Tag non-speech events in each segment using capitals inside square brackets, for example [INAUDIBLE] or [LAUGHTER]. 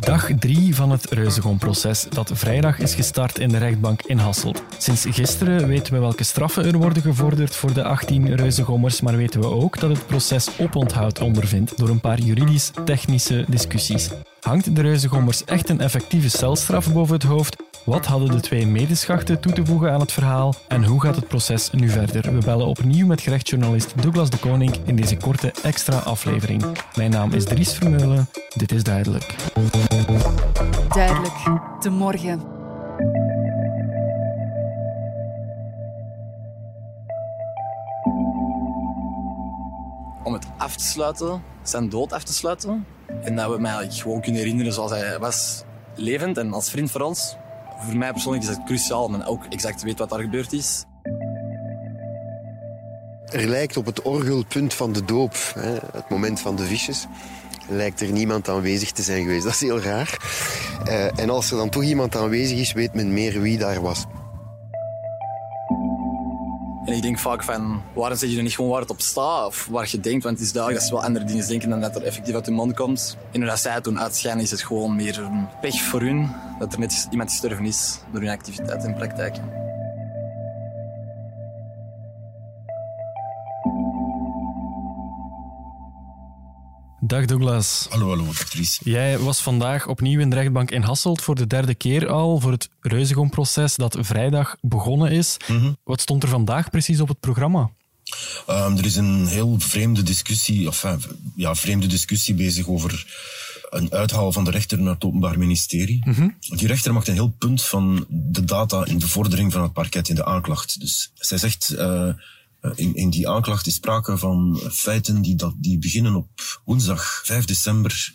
Dag 3 van het Reuzegon-proces dat vrijdag is gestart in de rechtbank in Hasselt. Sinds gisteren weten we welke straffen er worden gevorderd voor de 18 Reuzegommers, maar weten we ook dat het proces oponthoud ondervindt door een paar juridisch-technische discussies. Hangt de Reuzegommers echt een effectieve celstraf boven het hoofd? Wat hadden de twee medeschachten toe te voegen aan het verhaal? En hoe gaat het proces nu verder? We bellen opnieuw met gerechtsjournalist Douglas de Koning in deze korte extra aflevering. Mijn naam is Dries Vermeulen. Dit is duidelijk. Duidelijk, de morgen. om het af te sluiten, zijn dood af te sluiten. En dat we mij gewoon kunnen herinneren zoals hij was, levend en als vriend voor ons. Voor mij persoonlijk is het cruciaal om ook exact weten wat daar gebeurd is. Er lijkt op het orgelpunt van de doop, hè, het moment van de visjes, lijkt er niemand aanwezig te zijn geweest. Dat is heel raar. Eh, en als er dan toch iemand aanwezig is, weet men meer wie daar was. En ik denk vaak van, waarom zeg je er niet gewoon waar het op staat? Of waar je denkt, want het is duidelijk dat ze wel andere dingen denken dan dat er effectief uit hun mond komt. En hoe zij het doen uitschijnen, is het gewoon meer een pech voor hun. Dat er net iemand gestorven is door hun activiteit en praktijk. Dag Douglas. Hallo, hallo, actrice. Jij was vandaag opnieuw in de rechtbank in Hasselt voor de derde keer al voor het Reuzegon-proces dat vrijdag begonnen is. Wat stond er vandaag precies op het programma? Ehm, er is een heel vreemde discussie, of eh, ja, vreemde discussie bezig over een uithaal van de rechter naar het Openbaar Ministerie. Die rechter maakt een heel punt van de data in de vordering van het parket in de aanklacht. Dus zij zegt, eh, in, in die aanklacht is sprake van feiten die, dat, die beginnen op woensdag 5 december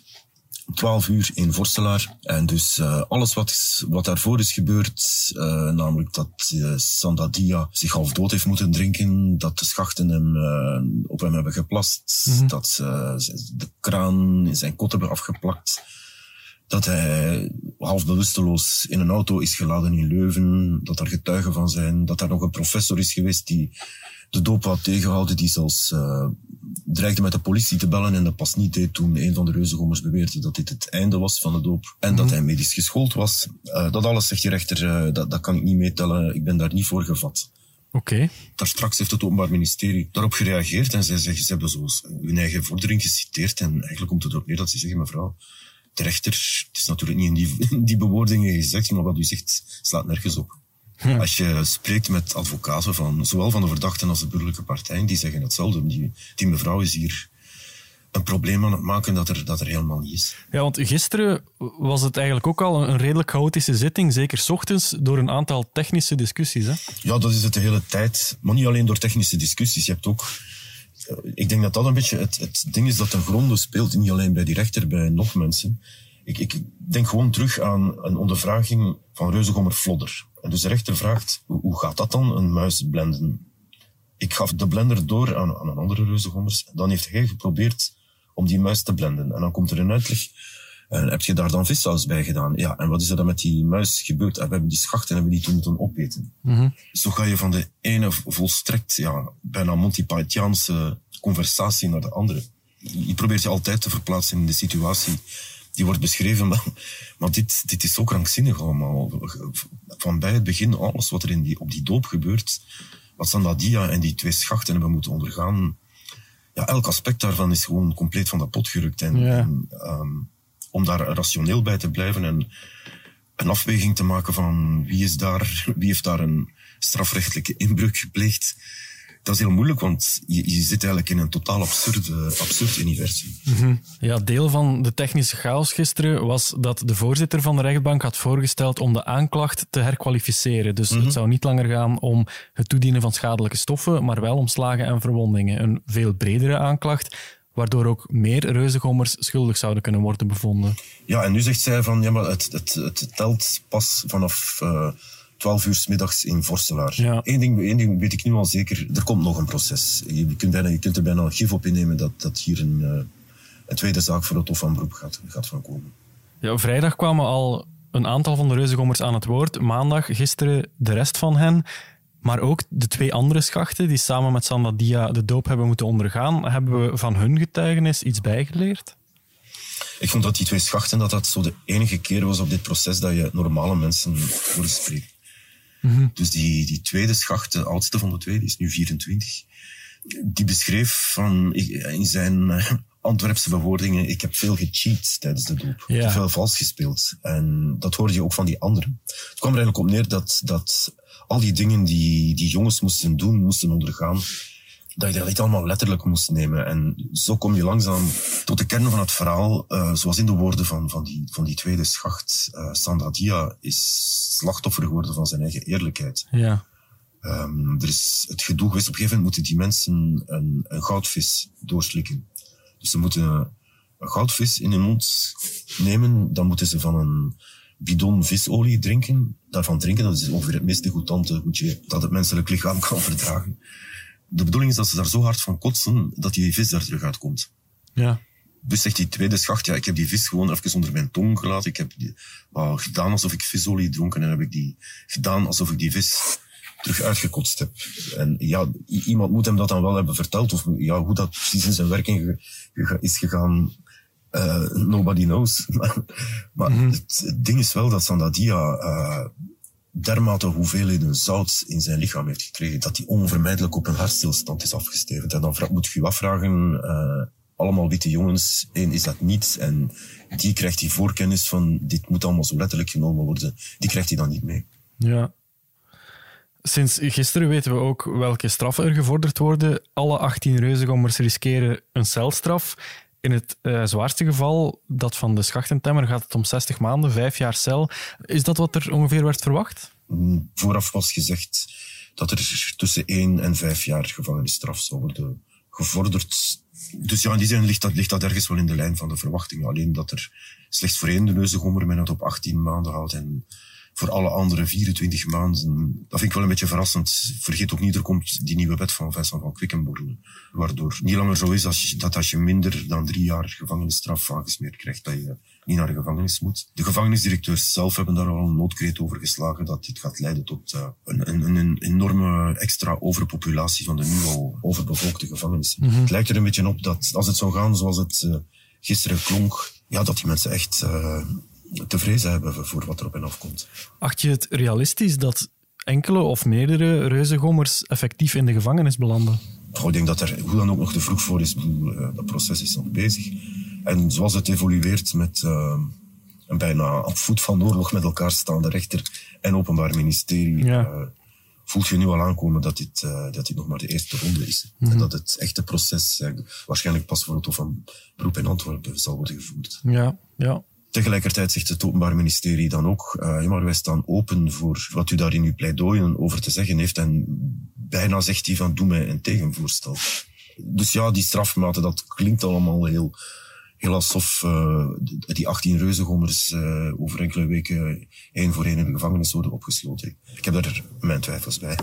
om 12 uur in Vorstelaar. En dus eh, alles wat, is, wat daarvoor is gebeurd, eh, namelijk dat uh, Sandadia zich half dood heeft moeten drinken, dat de schachten hem, eh, op hem hebben geplast, dat eh, ze de kraan in zijn kot hebben afgeplakt, dat hij half bewusteloos in een auto is geladen in Leuven, dat er getuigen van zijn, dat er nog een professor is geweest die de doop had tegengehouden, die zelfs uh, dreigde met de politie te bellen en dat pas niet deed toen een van de reuzengommers beweerde dat dit het einde was van de doop en dat hij medisch geschoold was. Uh, dat alles, zegt de rechter, uh, dat, dat kan ik niet meetellen, ik ben daar niet voor gevat. Oké. Daar straks heeft het Openbaar Ministerie daarop gereageerd en zij zeggen, ze hebben zo hun eigen vordering geciteerd en eigenlijk komt het erop neer dat ze zeggen, mevrouw, de rechter, het is natuurlijk niet in die, [LAUGHS] in die bewoordingen gezegd, maar wat u zegt slaat nergens op. Als je spreekt met advocaten van zowel van de verdachten als de burgerlijke partijen, die zeggen hetzelfde. Die, die mevrouw is hier een probleem aan het maken dat er, dat er helemaal niet is. Ja, want gisteren was het eigenlijk ook al een redelijk chaotische zitting, zeker 's ochtends, door een aantal technische discussies. Hè? Ja, dat is het de hele tijd. Maar niet alleen door technische discussies. Je hebt ook... Ik denk dat dat een beetje het, het ding is dat ten gronde speelt, niet alleen bij die rechter, bij nog mensen. Ik, ik denk gewoon terug aan een ondervraging van Reuzegommer Flodder. En dus de rechter vraagt, hoe, gaat dat dan, een muis blenden? Ik gaf de blender door aan, aan een andere Reuzegommers. Dan heeft hij geprobeerd om die muis te blenden. En dan komt er een uitleg. En heb je daar dan vissaus bij gedaan? Ja, en wat is er dan met die muis gebeurd? En we hebben die schachten hebben die toen moeten opeten. Zo ga je van de ene volstrekt, ja, bijna Monty Pythiaanse conversatie naar de andere. Je probeert je altijd te verplaatsen in de situatie die wordt beschreven, maar, maar dit, dit is zo krankzinnig allemaal. Van bij het begin, alles wat er in die, op die doop gebeurt, wat Sandadia en die twee schachten hebben moeten ondergaan, ja, elk aspect daarvan is gewoon compleet van de pot gerukt. En, Ja. en, ehm, om daar rationeel bij te blijven en een afweging te maken van wie, is daar, wie heeft daar een strafrechtelijke inbreuk gepleegd, dat is heel moeilijk, want je, je zit eigenlijk in een totaal absurde, absurd universum. Ja, deel van de technische chaos gisteren was dat de voorzitter van de rechtbank had voorgesteld om de aanklacht te herkwalificeren. Dus het zou niet langer gaan om het toedienen van schadelijke stoffen, maar wel om slagen en verwondingen. Een veel bredere aanklacht, waardoor ook meer reuzengommers schuldig zouden kunnen worden bevonden. Ja, en nu zegt zij van, ja, maar het, het, het telt pas vanaf eh 12 uur 's middags in Vorstelaar. Ja. Eén, ding, één ding weet ik nu al zeker, er komt nog een proces. Je kunt, bijna, je kunt er bijna gif op innemen dat, dat hier een, eh, een tweede zaak voor het Hof van Beroep gaat, gaat van komen. Ja, vrijdag kwamen al een aantal van de reuzengommers aan het woord. Maandag, gisteren de rest van hen. Maar ook de twee andere schachten die samen met Sandadia de doop hebben moeten ondergaan, hebben we van hun getuigenis iets bijgeleerd? Ik vond dat die twee schachten, dat dat zo de enige keer was op dit proces dat je normale mensen spreken. Dus die, die tweede schacht, de oudste van de twee, die is nu 24, die beschreef van, in zijn eh, Antwerpse bewoordingen, ik heb veel gecheat tijdens de doop. Heb veel vals gespeeld. En dat hoorde je ook van die anderen. Het kwam er eigenlijk op neer dat, dat al die dingen die die jongens moesten doen, moesten ondergaan, dat je dat niet allemaal letterlijk moest nemen. En zo kom je langzaam tot de kern van het verhaal, uh, zoals in de woorden van, van, die, van die tweede schacht. Uh, Sandra Dia is slachtoffer geworden van zijn eigen eerlijkheid. Ja. Um, er is het gedoe geweest, op een gegeven moment moeten die mensen een, een goudvis doorslikken. Dus ze moeten een goudvis in hun mond nemen, dan moeten ze van een bidon visolie drinken. Daarvan drinken, dat is ongeveer het meest degoutante dat het menselijk lichaam kan verdragen. De bedoeling is dat ze daar zo hard van kotsen, dat die vis daar terug uitkomt. Ja. Dus zegt die tweede schacht, ja, ik heb die vis gewoon even onder mijn tong gelaten. Ik heb die, uh, gedaan alsof ik visolie dronken en heb ik die gedaan alsof ik die vis terug uitgekotst heb. En ja, iemand moet hem dat dan wel hebben verteld. Of ja, hoe dat precies in zijn werking is gegaan, uh, nobody knows. [LAUGHS] maar mm -hmm. het, het, ding is wel dat Sandadia uh, dermate hoeveelheden zout in zijn lichaam heeft gekregen, dat hij onvermijdelijk op een hartstilstand is afgestevend. En dan moet je je afvragen, uh, allemaal witte jongens, één is dat niet. En die krijgt die voorkennis van, dit moet allemaal zo letterlijk genomen worden. Die krijgt hij dan niet mee. Ja. Sinds gisteren weten we ook welke straffen er gevorderd worden. Alle 18 reuzengommers riskeren een celstraf. In het uh, zwaarste geval, dat van de schachtentemmer, gaat het om 60 maanden, vijf jaar cel. Is dat wat er ongeveer werd verwacht? Vooraf was gezegd dat er tussen één en vijf jaar gevangenisstraf zou worden gevorderd. Dus ja, in die zin ligt dat, ligt dat ergens wel in de lijn van de verwachting. Alleen dat er slechts voor één de men het op 18 maanden houdt en voor alle andere 24 maanden. Dat vind ik wel een beetje verrassend. Vergeet ook niet, er komt die nieuwe wet van Vincent van Quickenborne. Waardoor niet langer zo is als je, dat als je minder dan drie jaar gevangenisstraf aangesmeerd krijgt, dat je niet naar de gevangenis moet. De gevangenisdirecteurs zelf hebben daar al een noodkreet over geslagen dat dit gaat leiden tot uh, een, een, een, enorme extra overpopulatie van de nu al overbevolkte gevangenissen. Mm -hmm. Het lijkt er een beetje op dat als het zou gaan zoals het uh, gisteren klonk, ja, dat die mensen echt uh, te vrezen hebben voor wat er op hen afkomt. Acht je het realistisch dat enkele of meerdere reuzengommers effectief in de gevangenis belanden? Oh, ik denk dat er hoe dan ook nog te vroeg voor is. Dat proces is nog bezig. En zoals het evolueert met uh, een bijna op voet van oorlog met elkaar staande rechter en openbaar ministerie, ja. uh, voelt je nu al aankomen dat dit, uh, dat dit nog maar de eerste ronde is. Mm -hmm. En dat het echte proces waarschijnlijk pas voor het Hof van Beroep in Antwerpen zal worden gevoerd. Ja, ja. Tegelijkertijd zegt het Openbaar Ministerie dan ook, uh, maar wij staan open voor wat u daar in uw pleidooien over te zeggen heeft. En bijna zegt hij van, doe mij een tegenvoorstel. Dus ja, die strafmaten, dat klinkt allemaal heel, heel alsof uh, die 18 reuzengommers uh, over enkele weken één voor één in de gevangenis worden opgesloten. Ik heb daar mijn twijfels bij.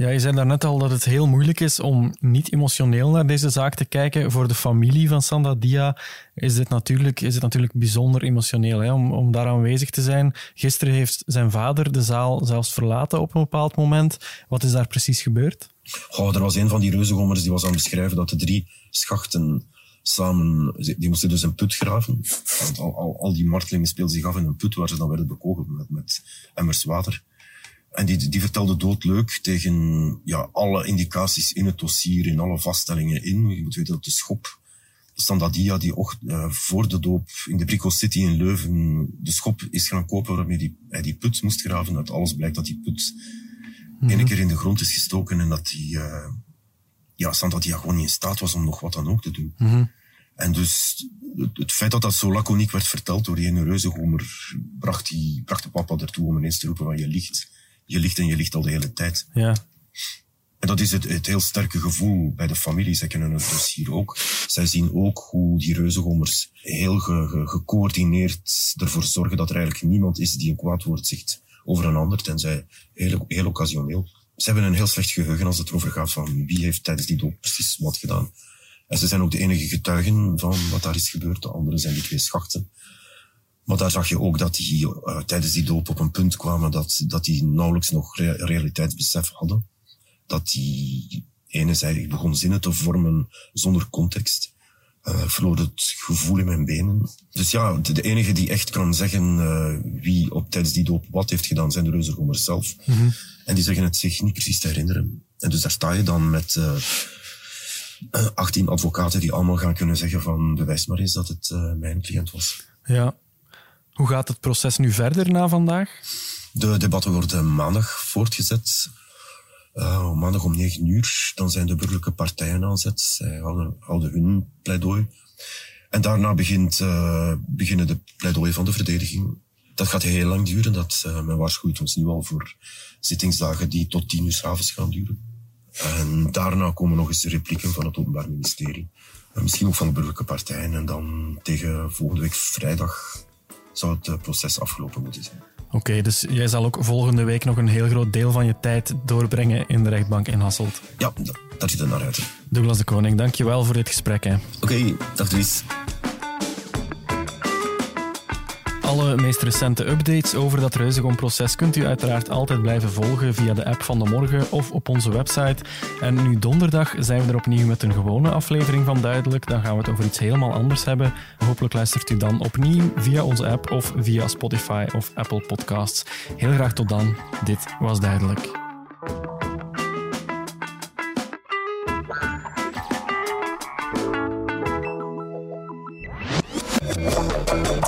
Ja, je zei daarnet al dat het heel moeilijk is om niet emotioneel naar deze zaak te kijken. Voor de familie van Sanda Dia is dit natuurlijk, is het natuurlijk bijzonder emotioneel hè, om, om daar aanwezig te zijn. Gisteren heeft zijn vader de zaal zelfs verlaten op een bepaald moment. Wat is daar precies gebeurd? Oh, er was een van die reuzengommers die was aan het beschrijven dat de drie schachten samen, die moesten dus een put graven. Want al, al, al die martelingen speelden zich af in een put waar ze dan werden bekogeld met, met emmers water. En die, die vertelde doodleuk tegen ja, alle indicaties in het dossier, in alle vaststellingen in. Je moet weten dat de schop, Sandadia, die ocht, uh, voor de doop in de Brico City in Leuven, de schop is gaan kopen waarmee die, hij die put moest graven. Uit alles blijkt dat die put mm -hmm. keer in de grond is gestoken en dat die, uh, ja, Sandadia gewoon niet in staat was om nog wat dan ook te doen. Mm -hmm. En dus het, het, feit dat dat zo laconiek werd verteld door die ene reuzengomer, bracht, die, bracht de papa ertoe om ineens te roepen van je ligt je ligt en je ligt al de hele tijd. Ja. En dat is het, het heel sterke gevoel bij de familie. Zij kennen het dossier ook. Zij zien ook hoe die reuzengommers heel ge, ge, gecoördineerd ervoor zorgen dat er eigenlijk niemand is die een kwaad woord zegt over een ander, tenzij heel, heel occasioneel. Ze hebben een heel slecht geheugen als het erover gaat van wie heeft tijdens die doop precies wat gedaan. En ze zijn ook de enige getuigen van wat daar is gebeurd. De anderen zijn die twee schachten. Maar daar zag je ook dat die uh, tijdens die doop op een punt kwamen dat, dat die nauwelijks nog re realiteitsbesef hadden. Dat die ene zei, ik begon zinnen te vormen zonder context. Uh, verloor het gevoel in mijn benen. Dus ja, de, de enige die echt kan zeggen uh, wie op tijdens die doop wat heeft gedaan, zijn de Reuzengommers zelf. Mm -hmm. En die zeggen het zich niet precies te herinneren. En dus daar sta je dan met uh, 18 advocaten die allemaal gaan kunnen zeggen van bewijs maar eens dat het mijn cliënt was. Ja. Hoe gaat het proces nu verder na vandaag? De debatten worden maandag voortgezet. Uh, maandag om negen uur, dan zijn de burgerlijke partijen aan zet. Zij houden, hun pleidooi. En daarna begint, uh, beginnen de pleidooi van de verdediging. Dat gaat heel lang duren. Dat, uh, men waarschuwt ons nu al voor zittingsdagen die tot tien uur s'avonds gaan duren. En daarna komen nog eens de replieken van het Openbaar Ministerie. En misschien ook van de burgerlijke partijen. En dan tegen volgende week vrijdag zou het proces afgelopen moeten zijn. Oké, okay, dus jij zal ook volgende week nog een heel groot deel van je tijd doorbrengen in de rechtbank in Hasselt. Ja, dat ziet er naar uit. Douglas de Koning, dankjewel voor dit gesprek. Oké, okay, dag Dries. Alle meest recente updates over dat Reuzegom-proces kunt u uiteraard altijd blijven volgen via de app van de morgen of op onze website. En nu donderdag zijn we er opnieuw met een gewone aflevering van Duidelijk. Dan gaan we het over iets helemaal anders hebben. Hopelijk luistert u dan opnieuw via onze app of via Spotify of Apple Podcasts. Heel graag tot dan. Dit was Duidelijk.